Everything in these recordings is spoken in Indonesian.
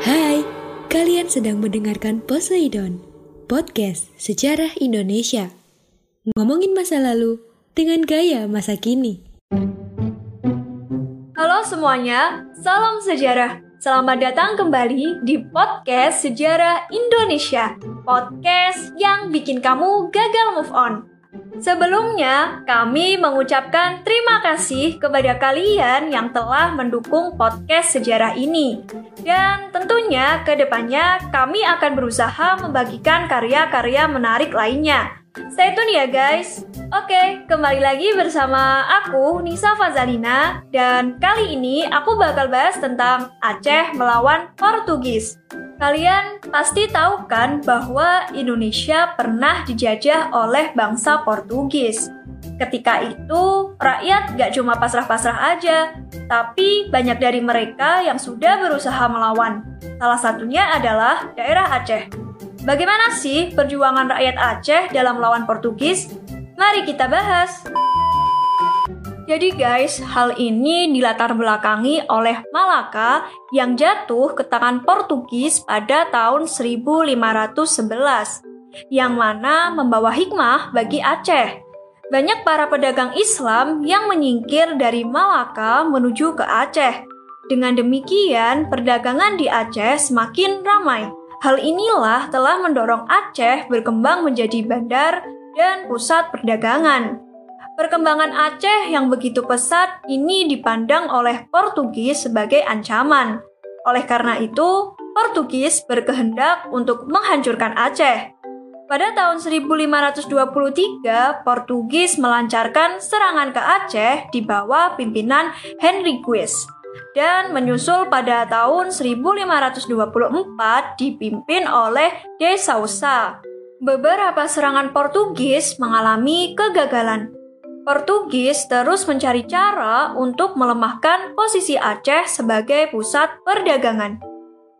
Hai, kalian sedang mendengarkan Poseidon, podcast sejarah Indonesia. Ngomongin masa lalu dengan gaya masa kini. Halo semuanya, salam sejarah. Selamat datang kembali di podcast Sejarah Indonesia. Podcast yang bikin kamu gagal move on. Sebelumnya, kami mengucapkan terima kasih kepada kalian yang telah mendukung podcast sejarah ini. Dan tentunya ke depannya kami akan berusaha membagikan karya-karya menarik lainnya. Stay tune ya guys. Oke, kembali lagi bersama aku Nisa Fazalina dan kali ini aku bakal bahas tentang Aceh melawan Portugis. Kalian pasti tahu kan bahwa Indonesia pernah dijajah oleh bangsa Portugis. Ketika itu, rakyat gak cuma pasrah-pasrah aja, tapi banyak dari mereka yang sudah berusaha melawan. Salah satunya adalah daerah Aceh. Bagaimana sih perjuangan rakyat Aceh dalam melawan Portugis? Mari kita bahas. Jadi guys, hal ini dilatar belakangi oleh Malaka yang jatuh ke tangan Portugis pada tahun 1511, yang mana membawa hikmah bagi Aceh. Banyak para pedagang Islam yang menyingkir dari Malaka menuju ke Aceh. Dengan demikian, perdagangan di Aceh semakin ramai. Hal inilah telah mendorong Aceh berkembang menjadi bandar dan pusat perdagangan. Perkembangan Aceh yang begitu pesat ini dipandang oleh Portugis sebagai ancaman. Oleh karena itu, Portugis berkehendak untuk menghancurkan Aceh. Pada tahun 1523, Portugis melancarkan serangan ke Aceh di bawah pimpinan Henry Guis dan menyusul pada tahun 1524 dipimpin oleh De Sousa. Beberapa serangan Portugis mengalami kegagalan. Portugis terus mencari cara untuk melemahkan posisi Aceh sebagai pusat perdagangan.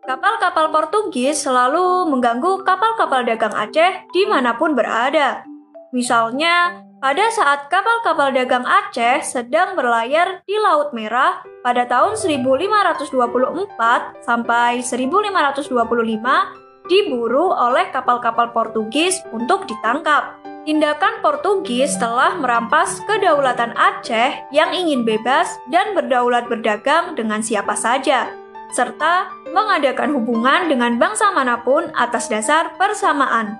Kapal-kapal Portugis selalu mengganggu kapal-kapal dagang Aceh di mana pun berada. Misalnya, pada saat kapal-kapal dagang Aceh sedang berlayar di Laut Merah pada tahun 1524 sampai 1525 diburu oleh kapal-kapal Portugis untuk ditangkap. Tindakan Portugis telah merampas kedaulatan Aceh yang ingin bebas dan berdaulat berdagang dengan siapa saja, serta mengadakan hubungan dengan bangsa mana pun atas dasar persamaan.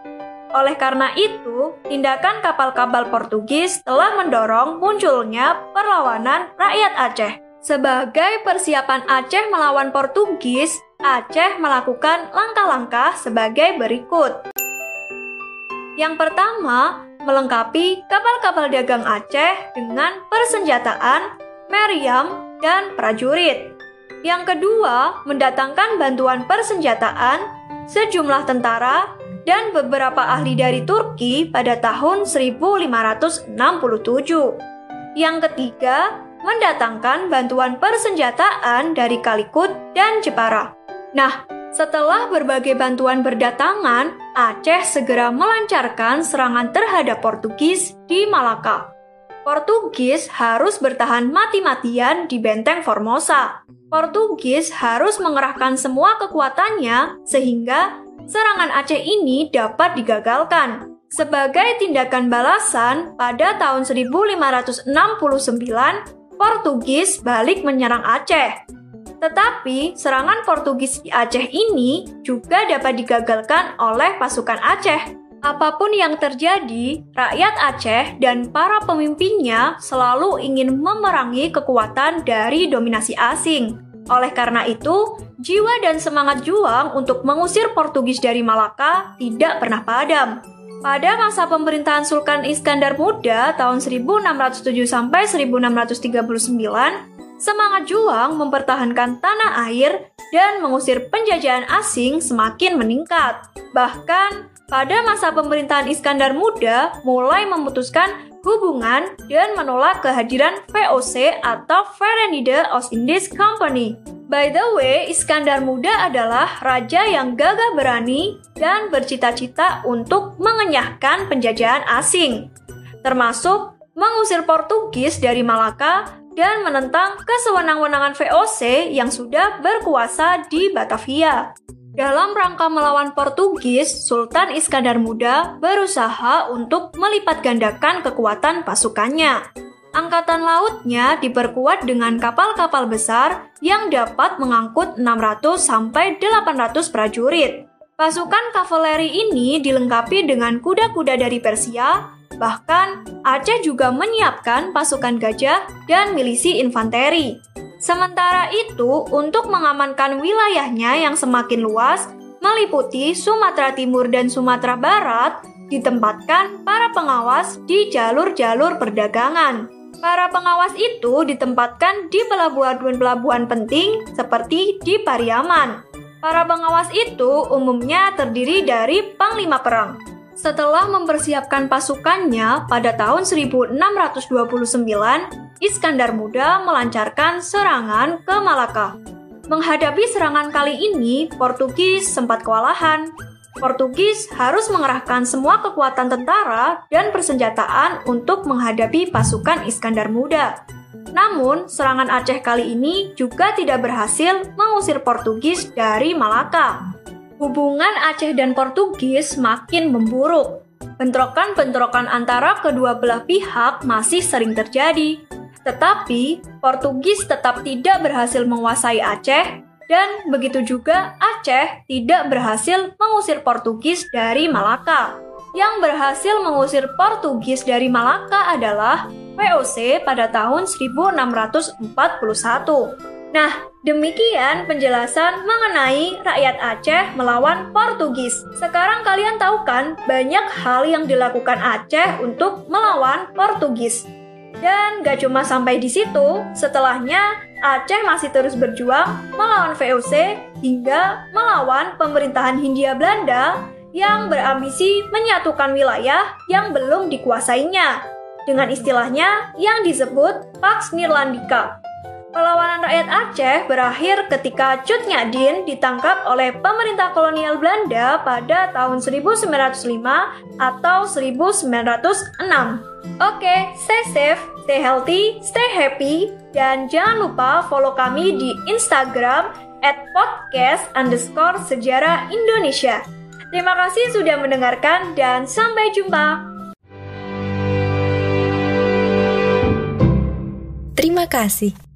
Oleh karena itu, tindakan kapal-kapal Portugis telah mendorong munculnya perlawanan rakyat Aceh. Sebagai persiapan Aceh melawan Portugis, Aceh melakukan langkah-langkah sebagai berikut. Yang pertama, melengkapi kapal-kapal dagang Aceh dengan persenjataan, meriam, dan prajurit. Yang kedua, mendatangkan bantuan persenjataan, sejumlah tentara, dan beberapa ahli dari Turki pada tahun 1567. Yang ketiga, mendatangkan bantuan persenjataan dari Kalikut dan Jepara. Nah, setelah berbagai bantuan berdatangan, Aceh segera melancarkan serangan terhadap Portugis di Malaka. Portugis harus bertahan mati-matian di benteng Formosa. Portugis harus mengerahkan semua kekuatannya sehingga serangan Aceh ini dapat digagalkan. Sebagai tindakan balasan, pada tahun 1569, Portugis balik menyerang Aceh. Tetapi serangan Portugis di Aceh ini juga dapat digagalkan oleh pasukan Aceh. Apa pun yang terjadi, rakyat Aceh dan para pemimpinnya selalu ingin memerangi kekuatan dari dominasi asing. Oleh karena itu, jiwa dan semangat juang untuk mengusir Portugis dari Malaka tidak pernah padam. Pada masa pemerintahan Sultan Iskandar Muda tahun 1607 sampai 1639, semangat juang mempertahankan tanah air dan mengusir penjajahan asing semakin meningkat. Bahkan, pada masa pemerintahan Iskandar Muda mulai memutuskan hubungan dan menolak kehadiran VOC atau Verenigde Oost-Indies Company. By the way, Iskandar Muda adalah raja yang gagah berani dan bercita-cita untuk mengenyahkan penjajahan asing, termasuk mengusir Portugis dari Malaka dan menentang kesewenang-wenangan VOC yang sudah berkuasa di Batavia. Dalam rangka melawan Portugis, Sultan Iskandar Muda berusaha untuk melipat gandakan kekuatan pasukannya. Angkatan lautnya diperkuat dengan kapal-kapal besar yang dapat mengangkut 600 sampai 800 prajurit. Pasukan kavaleri ini dilengkapi dengan kuda-kuda dari Persia, bahkan Aceh juga menyiapkan pasukan gajah dan milisi infanteri. Sementara itu, untuk mengamankan wilayahnya yang semakin luas, meliputi Sumatera Timur dan Sumatera Barat, ditempatkan para pengawas di jalur-jalur perdagangan. Para pengawas itu ditempatkan di pelabuhan-pelabuhan penting seperti di Pariaman. Para pengawas itu umumnya terdiri dari panglima perang. Setelah mempersiapkan pasukannya pada tahun 1629, Iskandar Muda melancarkan serangan ke Malaka. Menghadapi serangan kali ini, Portugis sempat kewalahan. Portugis harus mengerahkan semua kekuatan tentara dan persenjataan untuk menghadapi pasukan Iskandar Muda. Namun, serangan Aceh kali ini juga tidak berhasil mengusir Portugis dari Malaka hubungan Aceh dan Portugis makin memburuk. Bentrokan-bentrokan antara kedua belah pihak masih sering terjadi. Tetapi, Portugis tetap tidak berhasil menguasai Aceh dan begitu juga Aceh tidak berhasil mengusir Portugis dari Malaka. Yang berhasil mengusir Portugis dari Malaka adalah VOC pada tahun 1641. Nah, demikian penjelasan mengenai rakyat Aceh melawan Portugis. Sekarang kalian tahu kan banyak hal yang dilakukan Aceh untuk melawan Portugis. Dan gak cuma sampai di situ, setelahnya Aceh masih terus berjuang melawan VOC hingga melawan pemerintahan Hindia Belanda yang berambisi menyatukan wilayah yang belum dikuasainya dengan istilahnya yang disebut Pax Nirlandika. Perlawanan rakyat Aceh berakhir ketika Cut Nyadin ditangkap oleh pemerintah kolonial Belanda pada tahun 1905 atau 1906. Oke, stay safe, stay healthy, stay happy, dan jangan lupa follow kami di Instagram at podcast underscore sejarah Indonesia. Terima kasih sudah mendengarkan dan sampai jumpa. Terima kasih.